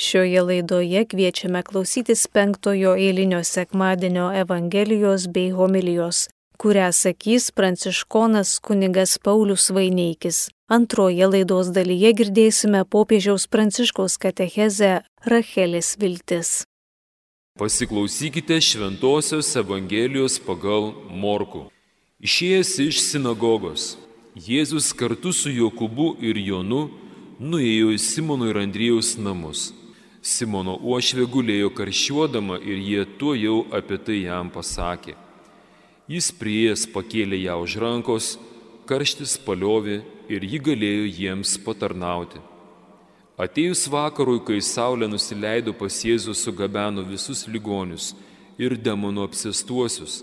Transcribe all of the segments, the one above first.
Šioje laidoje kviečiame klausytis penktojo eilinio sekmadienio Evangelijos bei homilijos, kurią sakys pranciškonas kunigas Paulius Vaineikis. Antroje laidos dalyje girdėsime popiežiaus pranciškaus katechezę Rachelės viltis. Pasiklausykite Šventojios Evangelijos pagal Morku. Išėjęs iš sinagogos, Jėzus kartu su Jokūbu ir Jonu nuėjo į Simono ir Andrėjaus namus. Simono uošvė gulėjo karščiuodama ir jie tuo jau apie tai jam pasakė. Jis prieėjęs pakėlė ją už rankos, karštis paliovė ir ji galėjo jiems patarnauti. Atėjus vakarui, kai saulė nusileido pas Jėzų, sugabeno visus ligonius ir demonų apsestuosius.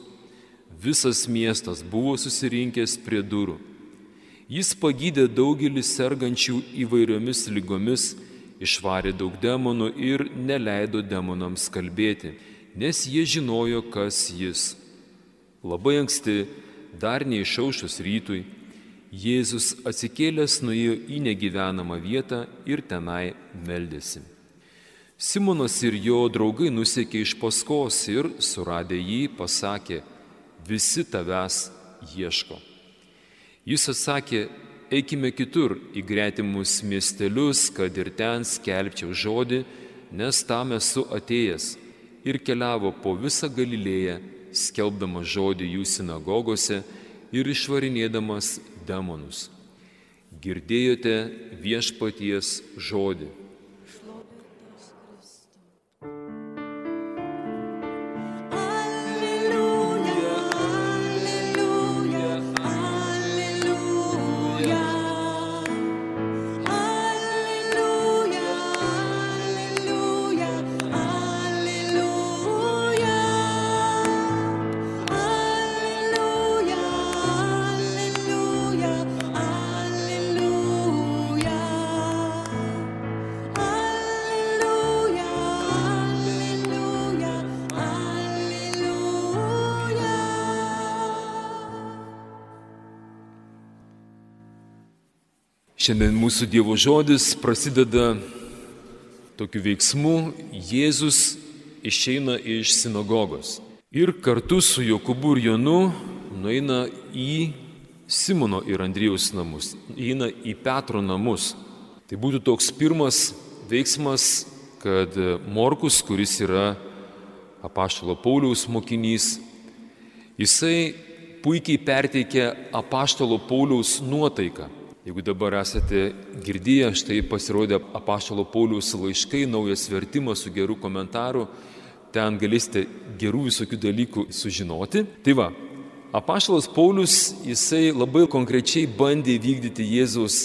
Visas miestas buvo susirinkęs prie durų. Jis pagydė daugelį sergančių įvairiomis lygomis, išvarė daug demonų ir neleido demonams kalbėti, nes jie žinojo, kas jis. Labai anksti, dar neišaušus rytui, Jėzus atsikėlęs nuėjo į negyvenamą vietą ir tenai meldėsi. Simonas ir jo draugai nusekė iš paskos ir, suradę jį, pasakė, visi tavęs ieško. Jis atsakė, eikime kitur į gretimus miestelius, kad ir ten skelbčiau žodį, nes tam esu atėjęs ir keliavo po visą Galilėją, skelbdamas žodį jų sinagogose ir išvarinėdamas demonus. Girdėjote viešpaties žodį. Šiandien mūsų Dievo žodis prasideda tokiu veiksmu, Jėzus išeina iš sinagogos ir kartu su Jokūbu ir Jonu nueina į Simono ir Andrijaus namus, eina į Petro namus. Tai būtų toks pirmas veiksmas, kad Morkus, kuris yra apaštalo Pauliaus mokinys, jisai puikiai perteikia apaštalo Pauliaus nuotaiką. Jeigu dabar esate girdėję, štai pasirodė apaštalo Pauliaus laiškai, naujas vertimas su geru komentaru, ten galėsite gerų visokių dalykų sužinoti. Tai va, apaštalas Paulius, jisai labai konkrečiai bandė vykdyti Jėzaus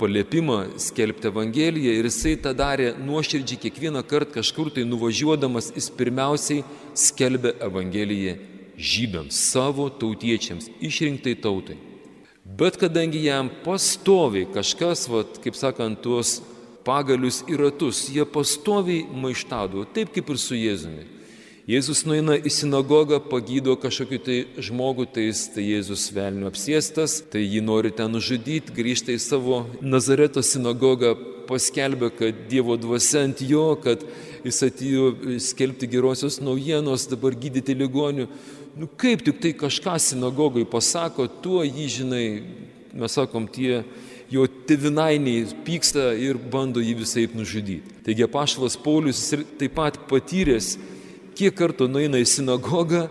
paliepimą skelbti Evangeliją ir jisai tą darė nuoširdžiai kiekvieną kartą kažkur tai nuvažiuodamas, jis pirmiausiai skelbė Evangeliją žydams, savo tautiečiams, išrinktai tautai. Bet kadangi jam pastoviai kažkas, vat, kaip sakant, tuos pagalius į ratus, jie pastoviai maištavo, taip kaip ir su Jėzumi. Jėzus nueina į sinagogą, pagydo kažkokį tai žmogų, tai, tai Jėzus velnių apsėstas, tai jį nori ten nužudyti, grįžta į savo Nazareto sinagogą, paskelbė, kad Dievo dvasia ant jo, kad jis atėjo skelbti gerosios naujienos, dabar gydyti ligonių nu kaip tik tai kažką sinagogai pasako, tuo jį žinai, mes sakom, tie jo tevinainiai pyksta ir bando jį visai nužudyti. Taigi apaštalas Paulius taip pat patyręs, kiek kartų nueina į sinagogą,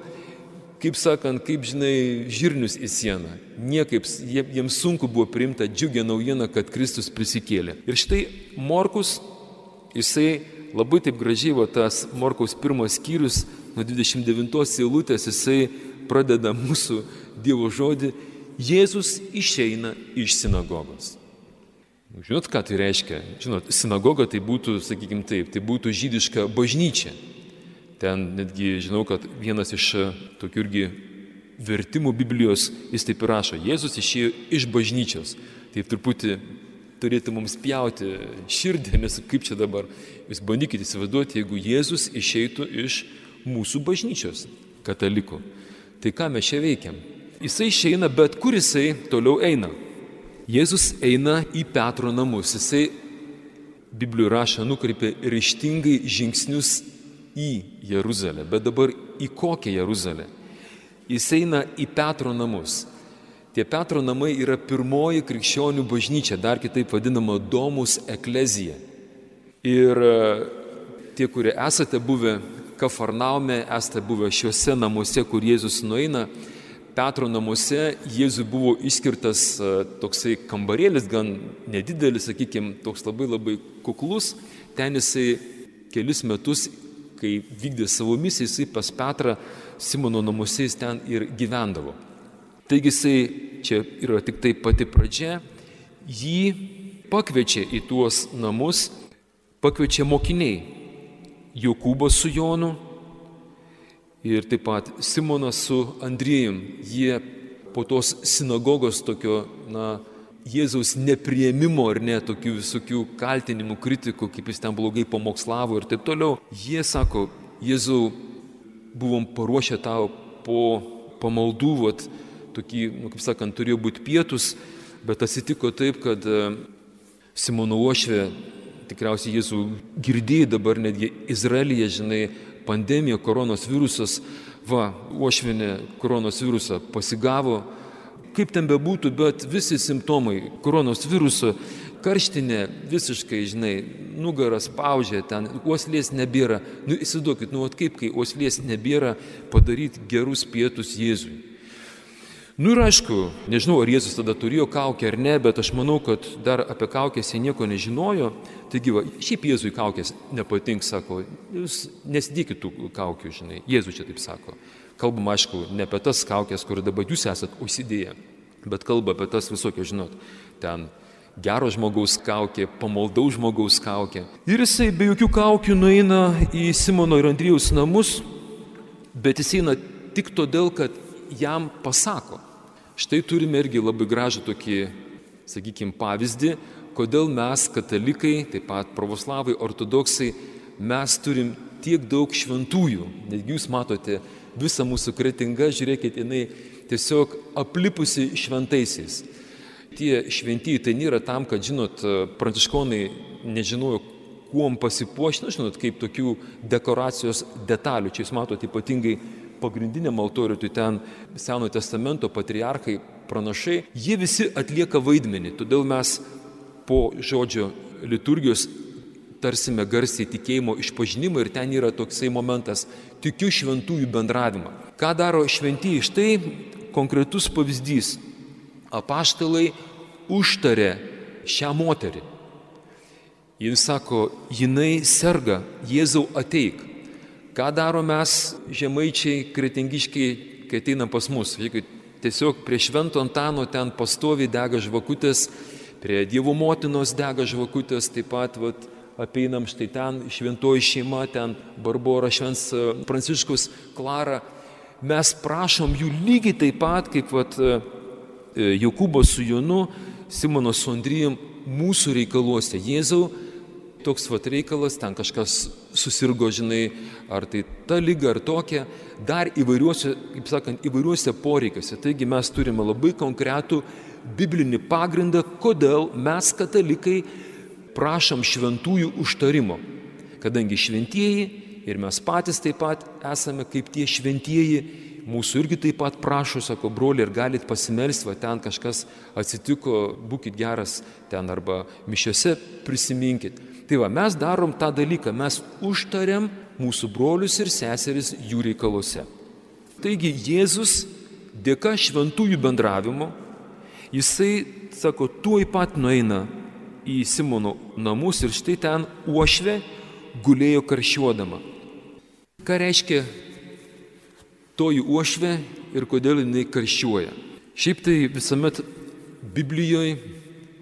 kaip sakant, kaip žinai, žirnius į sieną. Niekaip jiems sunku buvo priimta džiugia naujiena, kad Kristus prisikėlė. Ir štai Morkus, jisai labai taip gražiai, va tas Morkaus pirmas skyrius nuo 29 eilutės jisai pradeda mūsų Dievo žodį, Jėzus išeina iš sinagogos. Žinot, ką tai reiškia? Žinot, sinagoga tai būtų, sakykime taip, tai būtų žydiška bažnyčia. Ten netgi žinau, kad vienas iš tokių irgi vertimų Biblijos jis taip ir rašo, Jėzus išėjo iš bažnyčios. Tai truputį turėtų mums pjauti širdį, nes kaip čia dabar, jūs bandykite įsivaizduoti, jeigu Jėzus išeitų iš mūsų bažnyčios katalikų. Tai ką mes čia veikiam? Jisai išeina, bet kur jisai toliau eina? Jėzus eina į Petro namus. Jisai Biblijoje rašo, nukreipė ryštingai žingsnius į Jeruzalę. Bet dabar į kokią Jeruzalę? Jis eina į Petro namus. Tie Petro namai yra pirmoji krikščionių bažnyčia, dar kitaip vadinama Domus Eklezija. Ir e, tie, kurie esate buvę Kafarnaume, esate buvę šiuose namuose, kur Jėzus nueina, Petro namuose Jėzui buvo išskirtas e, toksai kambarėlis, gan nedidelis, sakykime, toks labai labai kuklus. Ten jisai kelis metus, kai vykdė savo misiją, jisai pas Petrą Simono namuose jis ten ir gyvendavo. Taigi jisai, čia yra tik tai pati pradžia, jį pakviečia į tuos namus, pakviečia mokiniai. Jokūbas su Jonu, ir taip pat Simonas su Andriejum, jie po tos sinagogos tokio, na, Jėzaus neprieimimo ar ne, tokių visokių kaltinimų, kritikų, kaip jis ten blogai pamokslavo ir taip toliau, jie sako, Jėzau, buvom paruošę tau po pamaldų, vat, tokį, nu, kaip sakant, turėjo būti pietus, bet atsitiko taip, kad e, Simono Ošvė, tikriausiai Jėzų girdėjai dabar netgi Izraelyje, žinai, pandemija, koronos virusas, va, uošvinė koronos virusą pasigavo, kaip ten bebūtų, bet visi simptomai koronos viruso, karštinė visiškai, žinai, nugaras paužė, ten uoslės nebėra. Nu, įsivaizduokit, nu, kaip kai uoslės nebėra padaryti gerus pietus Jėzui. Nu ir aišku, nežinau, ar Jėzus tada turėjo kaukę ar ne, bet aš manau, kad dar apie kaukės jie nieko nežinojo. Taigi, va, šiaip Jėzui kaukės nepatink, sako, jūs nesidėkit tų kaukių, žinai. Jėzus čia taip sako. Kalbam, aišku, ne apie tas kaukės, kur dabar jūs esat užsidėję, bet kalba apie tas visokios, žinot, ten gero žmogaus kaukė, pamaldaus žmogaus kaukė. Ir jisai be jokių kaukių nueina į Simono ir Andrijaus namus, bet jis eina tik todėl, kad jam pasako. Štai turime irgi labai gražų tokį, sakykime, pavyzdį, kodėl mes, katalikai, taip pat pravoslavai, ortodoksai, mes turim tiek daug šventųjų. Netgi jūs matote visą mūsų kretingą, žiūrėkit, jinai tiesiog aplipusi šventaisiais. Tie šventieji tai nėra tam, kad, žinot, pranciškonai nežinojo, kuom pasipuošti, na, žinot, kaip tokių dekoracijos detalių. Čia jūs matote ypatingai pagrindiniam altoriui, tai ten Senojo testamento patriarchai, pranašai, jie visi atlieka vaidmenį. Todėl mes po žodžio liturgijos tarsime garsiai tikėjimo išpažinimą ir ten yra toksai momentas - tikiu šventųjų bendravimą. Ką daro šventieji? Štai konkretus pavyzdys. Apaštalai užtarė šią moterį. Jis sako, jinai serga, Jėzau ateik. Ką daro mes, žemaičiai, kretingiškiai, kai ateina pas mus? Žiūrėkit, tiesiog prie Švento Antano ten pastovi dega žvakutės, prie Dievo motinos dega žvakutės, taip pat vat, apeinam štai ten šventoji šeima, ten Barbora Švens e, Pranciškus, Klara. Mes prašom jų lygiai taip pat, kaip vat, e, e, Jokūbo su Jonu, Simono su Andrijum, mūsų reikaluose. Jėzau, toks vat reikalas, ten kažkas susirgo, žinai, ar tai ta lyga, ar tokia, dar įvairiuose, kaip sakant, įvairiuose poreikiuose. Taigi mes turime labai konkretų biblinį pagrindą, kodėl mes katalikai prašom šventųjų užtarimo. Kadangi šventieji ir mes patys taip pat esame kaip tie šventieji, mūsų irgi taip pat prašo, sako, broli, ir galit pasimelsti, va ten kažkas atsitiko, būkite geras ten arba mišiose prisiminkit. Tai va, mes darom tą dalyką, mes užtariam mūsų brolius ir seseris jų reikaluose. Taigi Jėzus dėka šventųjų bendravimo, jisai, sako, tuoj pat nueina į Simono namus ir štai ten uošvė gulėjo karšiuodama. Ką reiškia toji uošvė ir kodėl jinai karščiuoja? Šiaip tai visuomet Biblijoje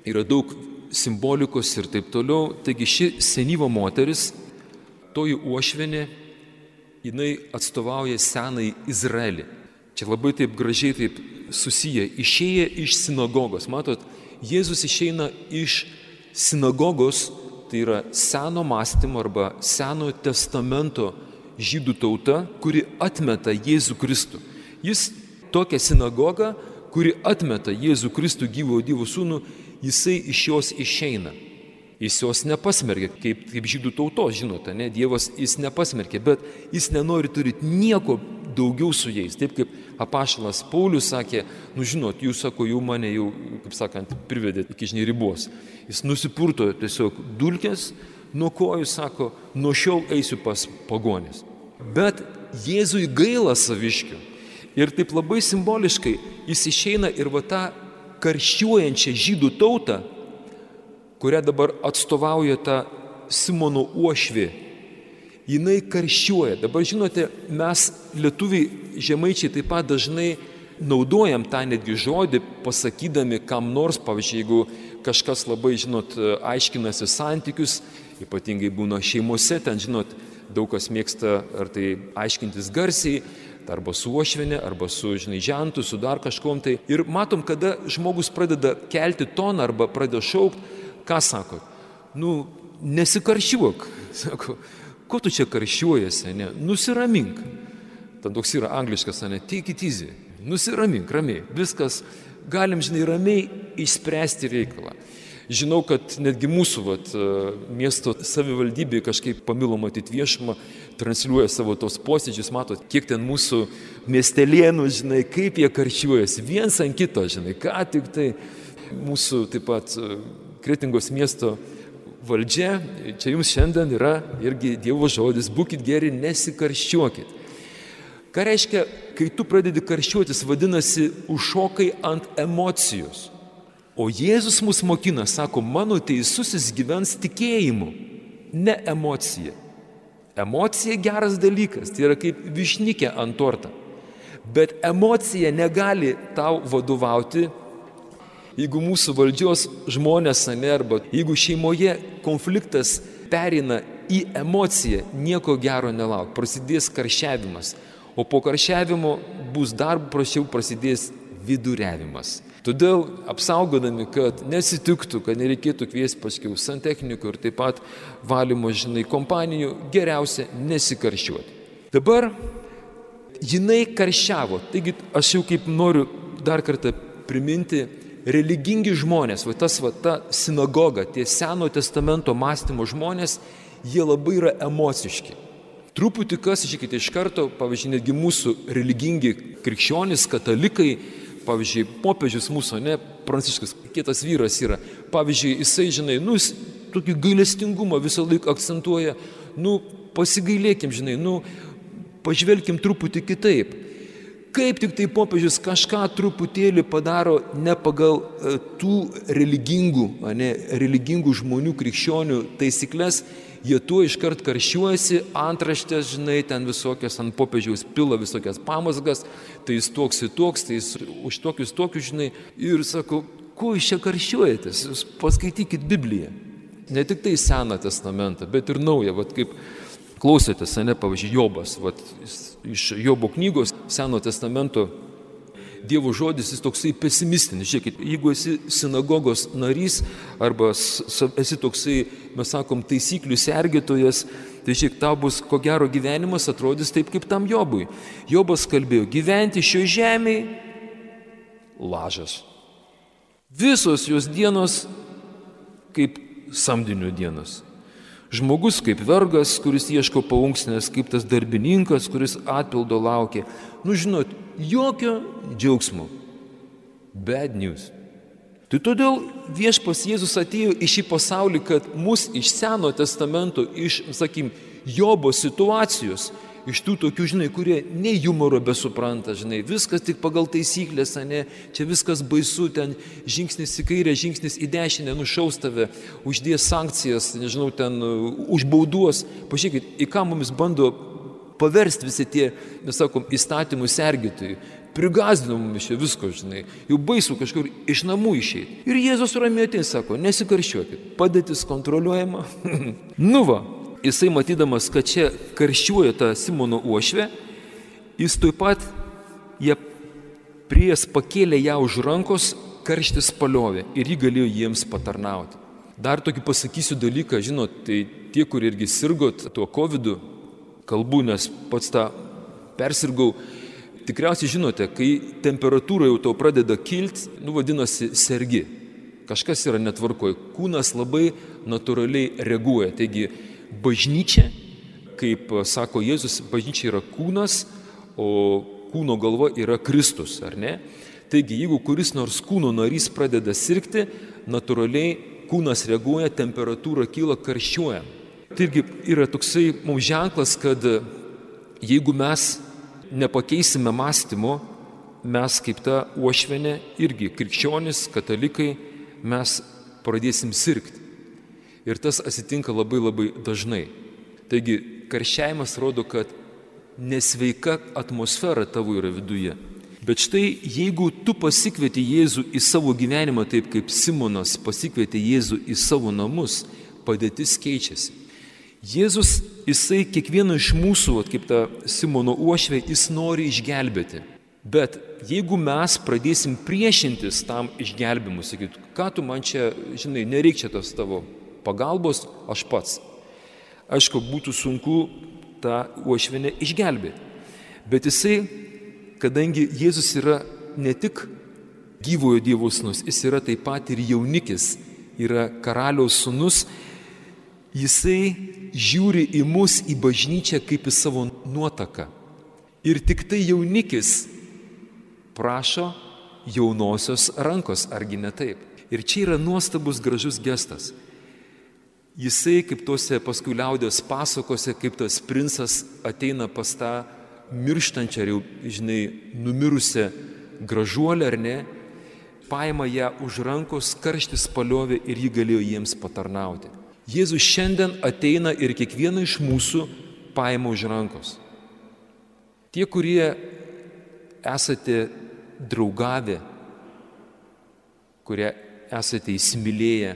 yra daug simbolikos ir taip toliau. Taigi ši senyvo moteris, toji uošvenė, jinai atstovauja senai Izraelį. Čia labai taip gražiai taip susiję. Išėję iš sinagogos. Matot, Jėzus išeina iš sinagogos, tai yra seno mąstymo arba seno testamento žydų tauta, kuri atmeta Jėzų Kristų. Jis tokią sinagogą, kuri atmeta Jėzų Kristų gyvo Dievo sūnų, jisai iš jos išeina. Jis jos nepasmerkė, kaip, kaip žydų tautos, žinote, ne, Dievas jis nepasmerkė, bet jis nenori turėti nieko daugiau su jais. Taip kaip apašalas Paulius sakė, nu žinot, jūs sako, jau mane jau, kaip sakant, privedėt iki žiniai ribos. Jis nusipurto tiesiog dulkės, nuo kojų sako, nuo šiol eisiu pas pagonis. Bet Jėzui gaila saviškių. Ir taip labai simboliškai jis išeina ir va tą karščiuojančią žydų tautą, kurią dabar atstovauja ta Simono uošvi, jinai karščiuoja. Dabar žinote, mes lietuviai žemaičiai taip pat dažnai naudojam tą netgi žodį, pasakydami kam nors, pavyzdžiui, jeigu kažkas labai, žinot, aiškinasi santykius, ypatingai būna šeimose, ten, žinot, daug kas mėgsta ar tai aiškintis garsiai, arba su ošvinė, arba su, žinai, žentu, su dar kažkom tai. Ir matom, kada žmogus pradeda kelti toną arba pradeda šaukti, ką sako? Nu, nesikaršiuok. Sako, ko tu čia karšiuojasi, ne? Nusiramink. Ten toks yra angliškas, ne? Take it easy. Nusiramink, ramiai. Viskas, galim, žinai, ramiai išspręsti reikalą. Žinau, kad netgi mūsų vat, miesto savivaldybė kažkaip pamilo matyti viešumą, transliuoja savo tos posėdžius, matot, kiek ten mūsų miestelėnų, žinai, kaip jie karčiuojasi, viens ant kito, žinai, ką tik tai mūsų taip pat Kretingos miesto valdžia, čia jums šiandien yra irgi Dievo žodis, būkite geri, nesikarščiuokit. Ką reiškia, kai tu pradedi karščiuotis, vadinasi, užšokai ant emocijos. O Jėzus mus mokina, sako, mano teisusis gyvens tikėjimu, ne emocija. Emocija geras dalykas, tai yra kaip višnikė ant tortą. Bet emocija negali tau vadovauti, jeigu mūsų valdžios žmonės, ne, arba jeigu šeimoje konfliktas perina į emociją, nieko gero nelauk, prasidės karšiavimas. O po karšiavimo bus dar prašiau, prasidės viduriavimas. Todėl apsaugodami, kad nesitiktų, kad nereikėtų kviesti paskiau santechnikų ir taip pat valymo, žinai, kompanijų, geriausia nesikarščiuoti. Dabar jinai karščiavo. Taigi aš jau kaip noriu dar kartą priminti, religingi žmonės, va tas va ta sinagoga, tie Seno testamento mąstymo žmonės, jie labai yra emociški. Truputį kas, žiūrėkite, iš karto, pavyzdžiui, netgi mūsų religingi krikščionys, katalikai, pavyzdžiui, popiežius mūsų, ne, pranciškas, kitas vyras yra, pavyzdžiui, jisai, žinai, nu, jis tokį gailestingumą visą laiką akcentuoja, nu, pasigailėkim, žinai, nu, pažvelkim truputį kitaip. Kaip tik tai popiežius kažką truputėlį padaro ne pagal e, tų religingų, ne, religingų žmonių krikščionių taisyklės, jie tuo iškart karščiuojasi, antraštės, žinai, ten visokias ant popiežiaus pila visokias pamasgas, tai jis toks ir toks, tai jis už tokius tokius, žinai, ir sako, ko jūs čia karščiuojatės, jūs paskaitykit Bibliją. Ne tik tai Seną testamentą, bet ir Naują, vad kaip klausėtės, ne, pavyzdžiui, Jobas, vad iš Jobo knygos Seno testamento Dievo žodis jis toksai pesimistinis. Žiūrėkit, jeigu esi sinagogos narys arba esi toksai, mes sakom, taisyklių sergėtojas, tai šiek tau bus, ko gero, gyvenimas atrodys taip kaip tam Jobui. Jobas kalbėjo, gyventi šio žemėje lažas. Visos jos dienos kaip samdinių dienos. Žmogus kaip vergas, kuris ieško paunksnės, kaip tas darbininkas, kuris atpildo laukia. Nu žinot, jokio džiaugsmo. Bad news. Tai todėl viešpas Jėzus atėjo į šį pasaulį, kad mus iš Seno testamento, iš, sakykim, Jobo situacijos, iš tų tokių, žinai, kurie nei humoro besupranta, žinai, viskas tik pagal taisyklės, ne, čia viskas baisu, ten žingsnis į kairę, žingsnis į dešinę, nušaus tave, uždės sankcijas, nežinau, ten užbauduos. Pažiūrėkit, į ką mums bando paversti visi tie, mes sakom, įstatymų sergėtojai. Prigazdino mumis čia visko, žinai, jau baisu kažkur iš namų išeiti. Ir Jėzus ramiai atėjo, sako, nesikarščiuokit, padėtis kontroliuojama. nu va, jisai matydamas, kad čia karščiuoja ta Simono uošvė, jis taip pat, jie pries pakėlė ją už rankos, karštis paliovė ir jį galėjo jiems patarnauti. Dar tokį pasakysiu dalyką, žinot, tai tie, kurie irgi sirgot tuo COVID, kalbu, nes pats tą persirgau, tikriausiai žinote, kai temperatūra jau tau pradeda kilti, nu vadinasi sergi. kažkas yra netvarkoje. Kūnas labai natūraliai reaguoja. Taigi bažnyčia, kaip sako Jėzus, bažnyčia yra kūnas, o kūno galva yra Kristus, ar ne? Taigi, jeigu kuris nors kūno narys pradeda sirgti, natūraliai kūnas reaguoja, temperatūra kyla, karščiuoja. Taigi yra toksai mums ženklas, kad jeigu mes nepakeisime mąstymo, mes kaip ta uošvenė irgi krikščionis, katalikai, mes pradėsim sirgti. Ir tas atsitinka labai labai dažnai. Taigi karščiavimas rodo, kad nesveika atmosfera tavo yra viduje. Bet štai jeigu tu pasikvieti Jėzų į savo gyvenimą taip kaip Simonas pasikvietė Jėzų į savo namus, padėtis keičiasi. Jėzus, jisai kiekvieną iš mūsų, kaip ta Simono uošvė, jis nori išgelbėti. Bet jeigu mes pradėsim priešintis tam išgelbimu, sakyt, ką tu man čia, žinai, nereikia tos tavo pagalbos, aš pats. Aišku, būtų sunku tą uošvinę išgelbėti. Bet jisai, kadangi Jėzus yra ne tik gyvojo Dievo sūnus, jis yra taip pat ir jaunikis, yra karaliaus sūnus, jisai žiūri į mus, į bažnyčią kaip į savo nuotaką. Ir tik tai jaunikis prašo jaunosios rankos, argi ne taip. Ir čia yra nuostabus gražus gestas. Jisai, kaip tuose paskui liaudės pasakose, kaip tas princas ateina pas tą mirštančią, ar jau, žinai, numirusią gražuolę ar ne, paima ją už rankos, karštis paliovė ir ji galėjo jiems patarnauti. Jėzus šiandien ateina ir kiekvieną iš mūsų paima už rankos. Tie, kurie esate draugavę, kurie esate įsimylėję,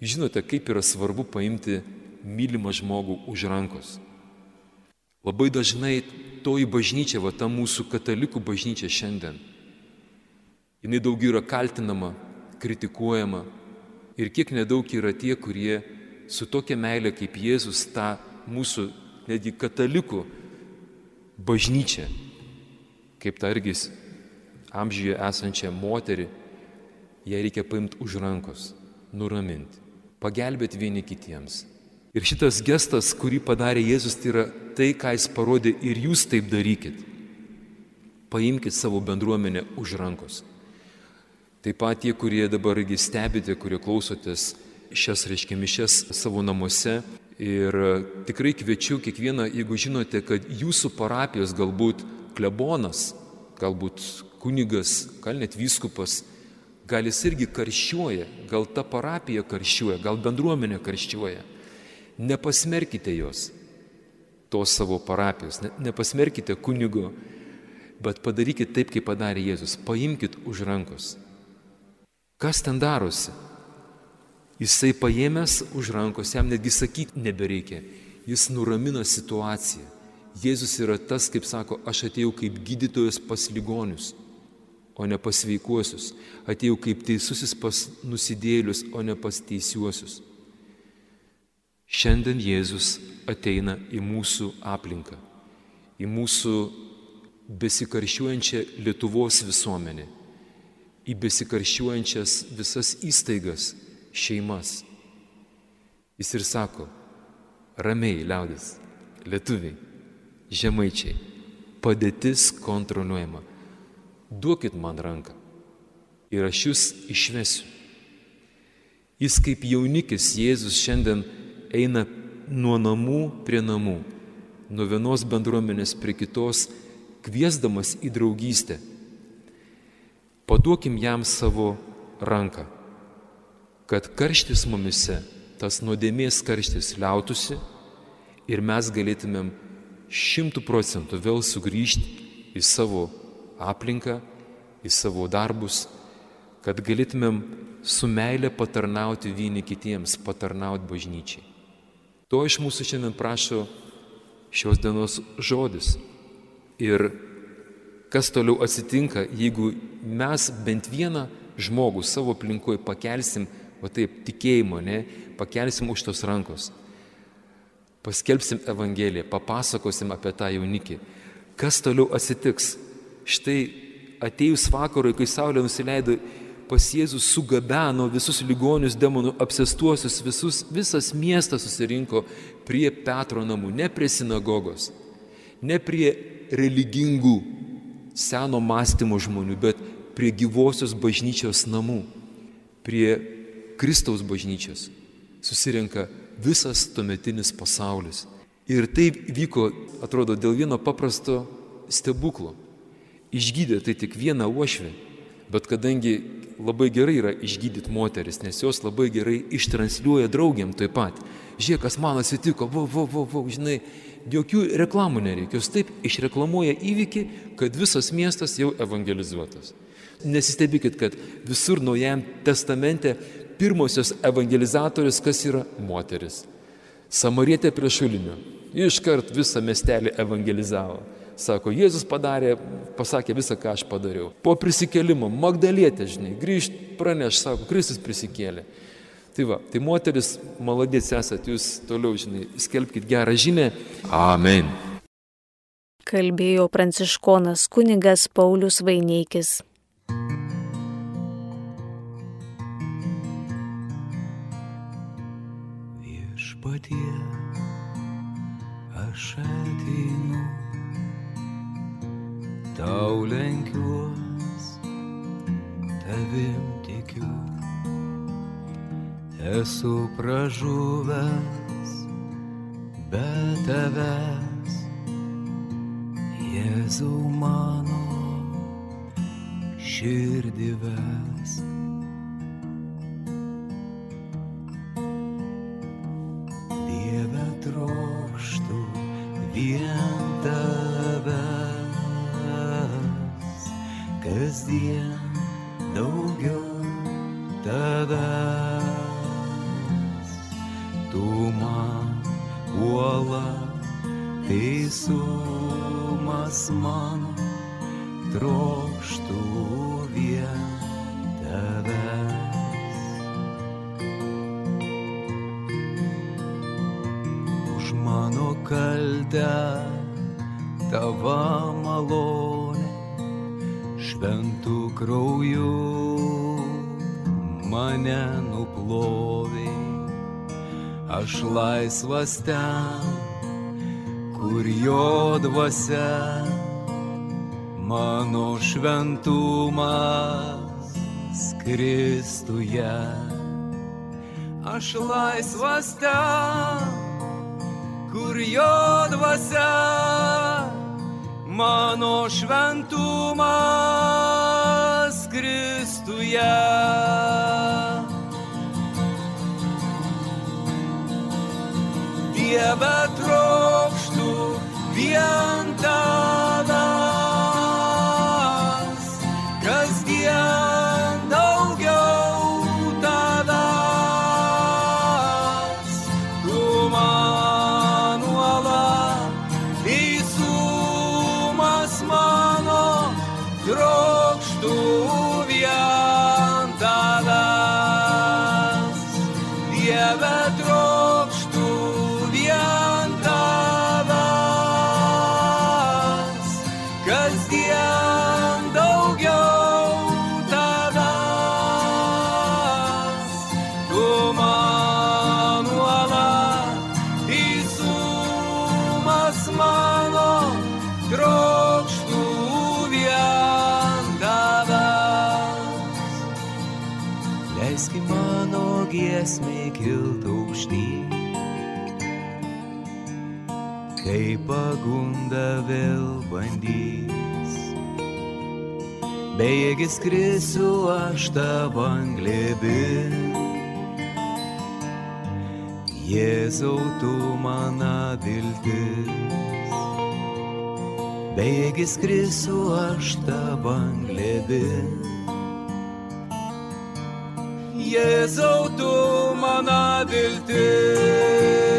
Žinote, kaip yra svarbu paimti mylimą žmogų už rankos. Labai dažnai toji bažnyčia, va ta mūsų katalikų bažnyčia šiandien, jinai daug yra kaltinama, kritikuojama ir kiek nedaug yra tie, kurie su tokia meilė kaip Jėzus tą mūsų netgi katalikų bažnyčią, kaip targis amžiuje esančią moterį, ją reikia paimti už rankos, nuraminti pagelbėti vieni kitiems. Ir šitas gestas, kurį padarė Jėzus, tai yra tai, ką jis parodė ir jūs taip darykit. Paimkite savo bendruomenę už rankos. Taip pat tie, kurie dabar stebite, kurie klausotės šias, reiškia, mišes savo namuose. Ir tikrai kviečiu kiekvieną, jeigu žinote, kad jūsų parapijos galbūt klebonas, galbūt kunigas, gal net vyskupas, Gal jis irgi karščiuoja, gal ta parapija karščiuoja, gal bendruomenė karščiuoja. Nepasmerkite jos, tos savo parapijos, ne, nepasmerkite kunigo, bet padarykite taip, kaip padarė Jėzus. Paimkite už rankos. Kas ten darosi? Jisai paėmęs už rankos, jam netgi sakyti nebereikia. Jis nuramina situaciją. Jėzus yra tas, kaip sako, aš atėjau kaip gydytojas pas ligonius o ne pas sveikuosius. Atėjau kaip teisusis pas nusidėlius, o ne pas teisiuosius. Šiandien Jėzus ateina į mūsų aplinką, į mūsų besikaršiuojančią Lietuvos visuomenę, į besikaršiuojančias visas įstaigas, šeimas. Jis ir sako, ramiai liaudis, lietuviai, žemaičiai, padėtis kontroliuojama duokit man ranką ir aš jūs išvesiu. Jis kaip jaunikis Jėzus šiandien eina nuo namų prie namų, nuo vienos bendruomenės prie kitos, kviesdamas į draugystę. Paduokim jam savo ranką, kad karštis mumise, tas nuodėmės karštis liautųsi ir mes galėtumėm šimtų procentų vėl sugrįžti į savo aplinką, į savo darbus, kad galėtumėm su meilė patarnauti vieni kitiems, patarnauti bažnyčiai. To iš mūsų šiandien prašo šios dienos žodis. Ir kas toliau atsitinka, jeigu mes bent vieną žmogų savo aplinkoje pakelsim, o taip tikėjimo, ne, pakelsim už tos rankos, paskelbsim Evangeliją, papasakosim apie tą jaunikį. Kas toliau atsitiks? Štai atėjus vakarui, kai saulė nusileido, pas Jėzus sugabeno visus ligonius, demonų apsestuosius, visus, visas miestas susirinko prie Petro namų, ne prie sinagogos, ne prie religingų seno mąstymo žmonių, bet prie gyvosios bažnyčios namų, prie Kristaus bažnyčios susirenka visas tuometinis pasaulis. Ir tai vyko, atrodo, dėl vieno paprasto stebuklo. Išgydė tai tik vieną uošvę, bet kadangi labai gerai yra išgydyti moteris, nes jos labai gerai ištransliuoja draugiam taip pat. Žiūrėk, kas man atsitiko, vo, vo, vo, vo, žinai, jokių reklamų nereikia, jos taip išreklamuoja įvykį, kad visas miestas jau evangelizuotas. Nesistebėkit, kad visur Naujajam testamente pirmosios evangelizatorius, kas yra moteris. Samarietė prie šulinio. Iškart visą miestelį evangelizavo. Sako, Jėzus padarė, pasakė visą, ką aš padariau. Po prisikelimo, Magdalietė, žinai, grįžt, praneš, sako, Kristus prisikėlė. Tai va, tai moteris, maladės esat, jūs toliau, žinai, skelbkite gerą žinę. Amen. Kalbėjo pranciškonas kunigas Paulius Vaineikis. Viešpatie, aš ateinu, tau lenkiuos, tavim tikiu, esu pražuvęs, be tavęs, Jėzau mano širdį ves. Aš laisvas ten, kur jo dvasia mano šventumas Kristuje. Aš laisvas ten, kur jo dvasia, mano šventumas Kristuje. Dieve trokštų vien tavęs, kasdien daugiau tavęs. Tu man uola, teisumas mano, trokštų vien tavęs. Dieve trokštų Bejėgis krisiu aš tavo anglėbin. Jėzau, tu mano viltis. Bejėgis krisiu aš tavo anglėbin. Jėzau, tu mano viltis.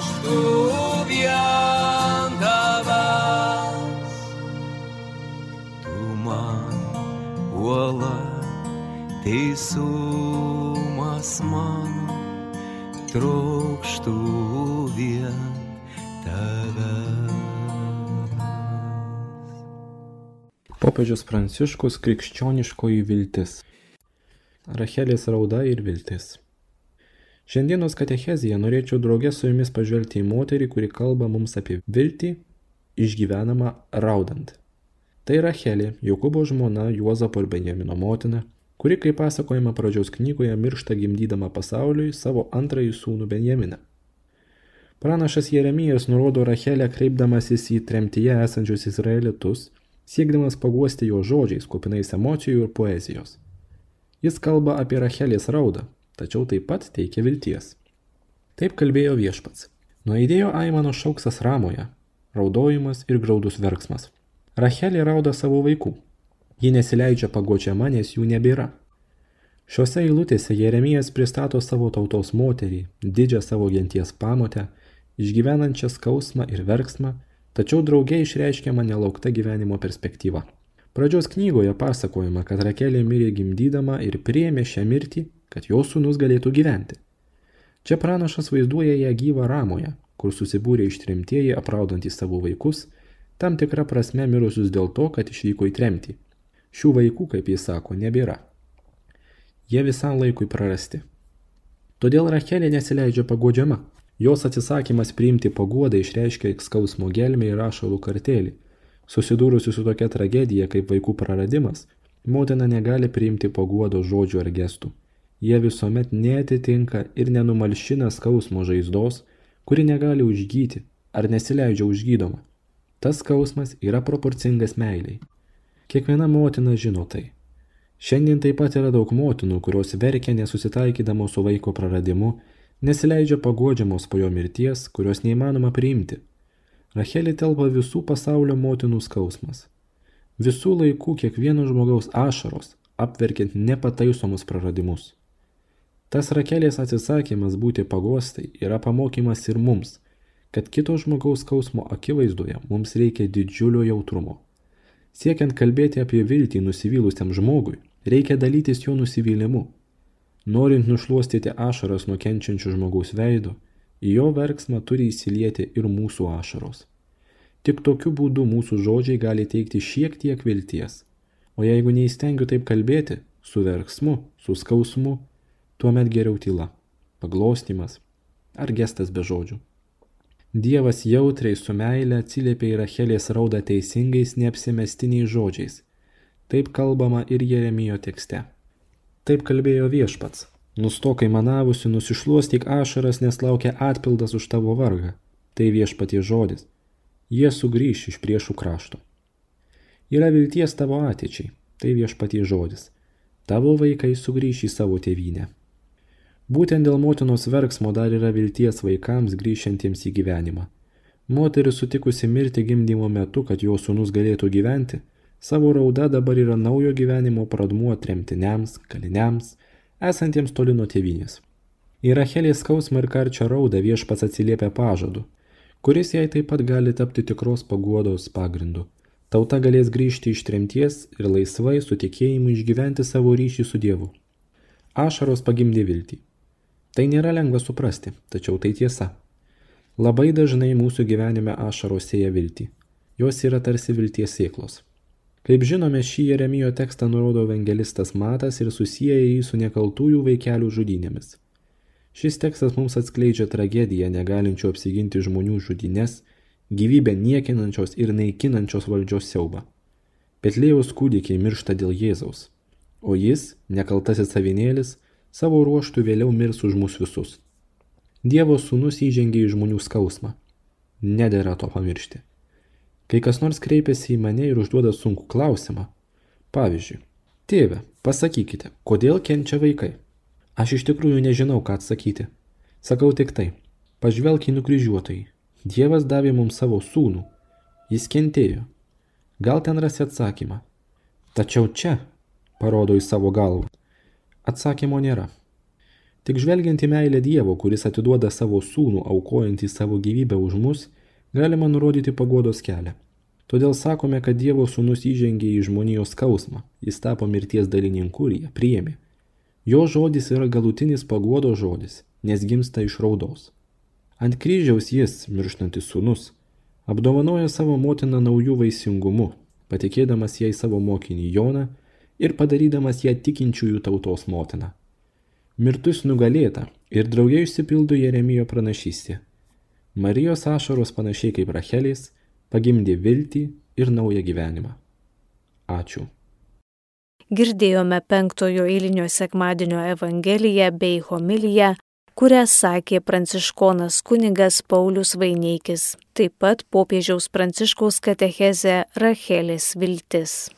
Trokštų vien tavęs. Tu man uola, teisumas mano, trokštų vien tavęs. Popiežius Pranciškus krikščioniškoji viltis. Rachelės rauda ir viltis. Šiandienos katechezija norėčiau draugė su jumis pažvelgti į moterį, kuri kalba mums apie viltį išgyvenamą raudant. Tai Rachelė, Jokūbo žmona, Juozapo ir Benjamino motina, kuri, kaip pasakojama pradžios knygoje, miršta gimdydama pasauliui savo antrąjį sūnų Benjaminą. Pranašas Jeremijas nurodo Rachelę kreipdamasis į tremtyje esančius izraelitus, siekdamas paguosti jo žodžiais, kupinais emocijų ir poezijos. Jis kalba apie Rachelės raudą, tačiau taip pat teikia vilties. Taip kalbėjo viešpats. Nuaidėjo Aimano šauksas ramoje, raudojimas ir graudus verksmas. Rachelė rauda savo vaikų. Ji nesileidžia pagočiama, nes jų nebėra. Šiuose eilutėse Jeremijas pristato savo tautos moterį, didžią savo genties pamotę, išgyvenančią skausmą ir verksmą, tačiau drauge išreiškiama nelaukta gyvenimo perspektyva. Pradžios knygoje pasakojama, kad Rakelė mirė gimdydama ir priėmė šią mirtį, kad jos sūnus galėtų gyventi. Čia pranašas vaizduoja ją gyvą ramoje, kur susibūrė ištrimtieji apraudantys savo vaikus, tam tikrą prasme mirusius dėl to, kad išvyko į tremtį. Šių vaikų, kaip jis sako, nebėra. Jie visam laikui prarasti. Todėl Rachelė nesileidžia pagodžiama. Jos atsisakymas priimti paguodą išreiškia skausmo gelmę ir ašalų kartelį. Susidūrusi su tokia tragedija kaip vaikų praradimas, motina negali priimti paguodo žodžių ar gestų. Jie visuomet netitinka ir nenumalšina skausmo žaizdos, kuri negali užgyti ar nesileidžia užgydoma. Tas skausmas yra proporcingas meiliai. Kiekviena motina žino tai. Šiandien taip pat yra daug motinų, kurios verkia nesusitaikydamos su vaiko praradimu, nesileidžia pagodžiamos po jo mirties, kurios neįmanoma priimti. Rachelį telpa visų pasaulio motinų skausmas. Visų laikų kiekvieno žmogaus ašaros, apverkiant nepataisomus praradimus. Tas Rakelės atsisakymas būti pagostai yra pamokymas ir mums, kad kito žmogaus skausmo akivaizdoje mums reikia didžiulio jautrumo. Siekiant kalbėti apie viltį nusivylusiam žmogui, reikia dalytis jo nusivylimu. Norint nušluostyti ašaras nuo kenčiančių žmogaus veido, į jo verksmą turi įsilieti ir mūsų ašaros. Tik tokiu būdu mūsų žodžiai gali teikti šiek tiek vilties. O jeigu neįstengiu taip kalbėti, su verksmu, su skausmu, tuomet geriau tyla, paglostimas ar gestas be žodžių. Dievas jautriai su meile atsiliepia į Rachelės raudą teisingais neapsimestiniais žodžiais. Taip kalbama ir Jeremijo tekste. Taip kalbėjo viešpats. Nustokai manavusi, nusišluostyk ašaras, nes laukia atpildas už tavo vargą. Tai viešpatie žodis. Jie sugrįš iš priešų krašto. Yra vilties tavo ateičiai. Tai viešpatie žodis. Tavo vaikai sugrįš į savo tėvynę. Būtent dėl motinos verksmo dar yra vilties vaikams grįžtantiems į gyvenimą. Moteris sutikusi mirti gimdymo metu, kad jo sūnus galėtų gyventi, savo rauda dabar yra naujo gyvenimo pradmuo tremtiniams, kaliniams, esantiems toli nuo tėvynės. Į Rachelės skausmą ir karčią raudą viešpats atsiliepia pažadu, kuris jai taip pat gali tapti tikros paguodos pagrindu. Tauta galės grįžti iš tremties ir laisvai su tikėjimu išgyventi savo ryšį su Dievu. Ašaros pagimdė viltį. Tai nėra lengva suprasti, tačiau tai tiesa. Labai dažnai mūsų gyvenime ašaros sėja viltį. Jos yra tarsi vilties sėklos. Kaip žinome, šį Jeremijo tekstą nurodo evangelistas Matas ir susiję jį su nekaltųjų vaikelių žudynėmis. Šis tekstas mums atskleidžia tragediją negalinčių apsiginti žmonių žudynės, gyvybę niekinančios ir naikinančios valdžios siaubą. Petlėjaus kūdikiai miršta dėl Jėzaus, o jis, nekaltasis savinėlis, savo ruoštų vėliau mirs už mus visus. Dievo sūnus įžengė į žmonių skausmą. Nedėra to pamiršti. Kai kas nors kreipiasi į mane ir užduoda sunku klausimą. Pavyzdžiui, tėve, Pasakykite, kodėl kenčia vaikai? Aš iš tikrųjų nežinau, ką atsakyti. Sakau tik tai, pažvelk į nukryžiuotai. Dievas davė mums savo sūnų. Jis kentėjo. Gal ten rasi atsakymą. Tačiau čia, parodo į savo galvą, atsakymo nėra. Tik žvelgiant į meilę Dievo, kuris atiduoda savo sūnų, aukojantį savo gyvybę už mus, galima nurodyti pagodos kelią. Todėl sakome, kad Dievo sūnus įžengė į žmonijos skausmą, jis tapo mirties dalininku ir ją priėmė. Jo žodis yra galutinis paguodo žodis, nes gimsta iš raudos. Ant kryžiaus jis, mirštantis sūnus, apdovanoja savo motiną naujų vaisingumu, patikėdamas jai savo mokinį Joną ir padarydamas ją tikinčiųjų tautos motiną. Mirtus nugalėta ir drauge išsipildo Jeremijo pranašystė. Marijos ašaros panašiai kaip Rachelės pagimdė viltį ir naują gyvenimą. Ačiū. Girdėjome penktojo eilinio sekmadienio evangeliją bei homiliją, kurią sakė pranciškonas kunigas Paulius Vaineikis, taip pat popiežiaus pranciškaus katechezė Rachelės viltis.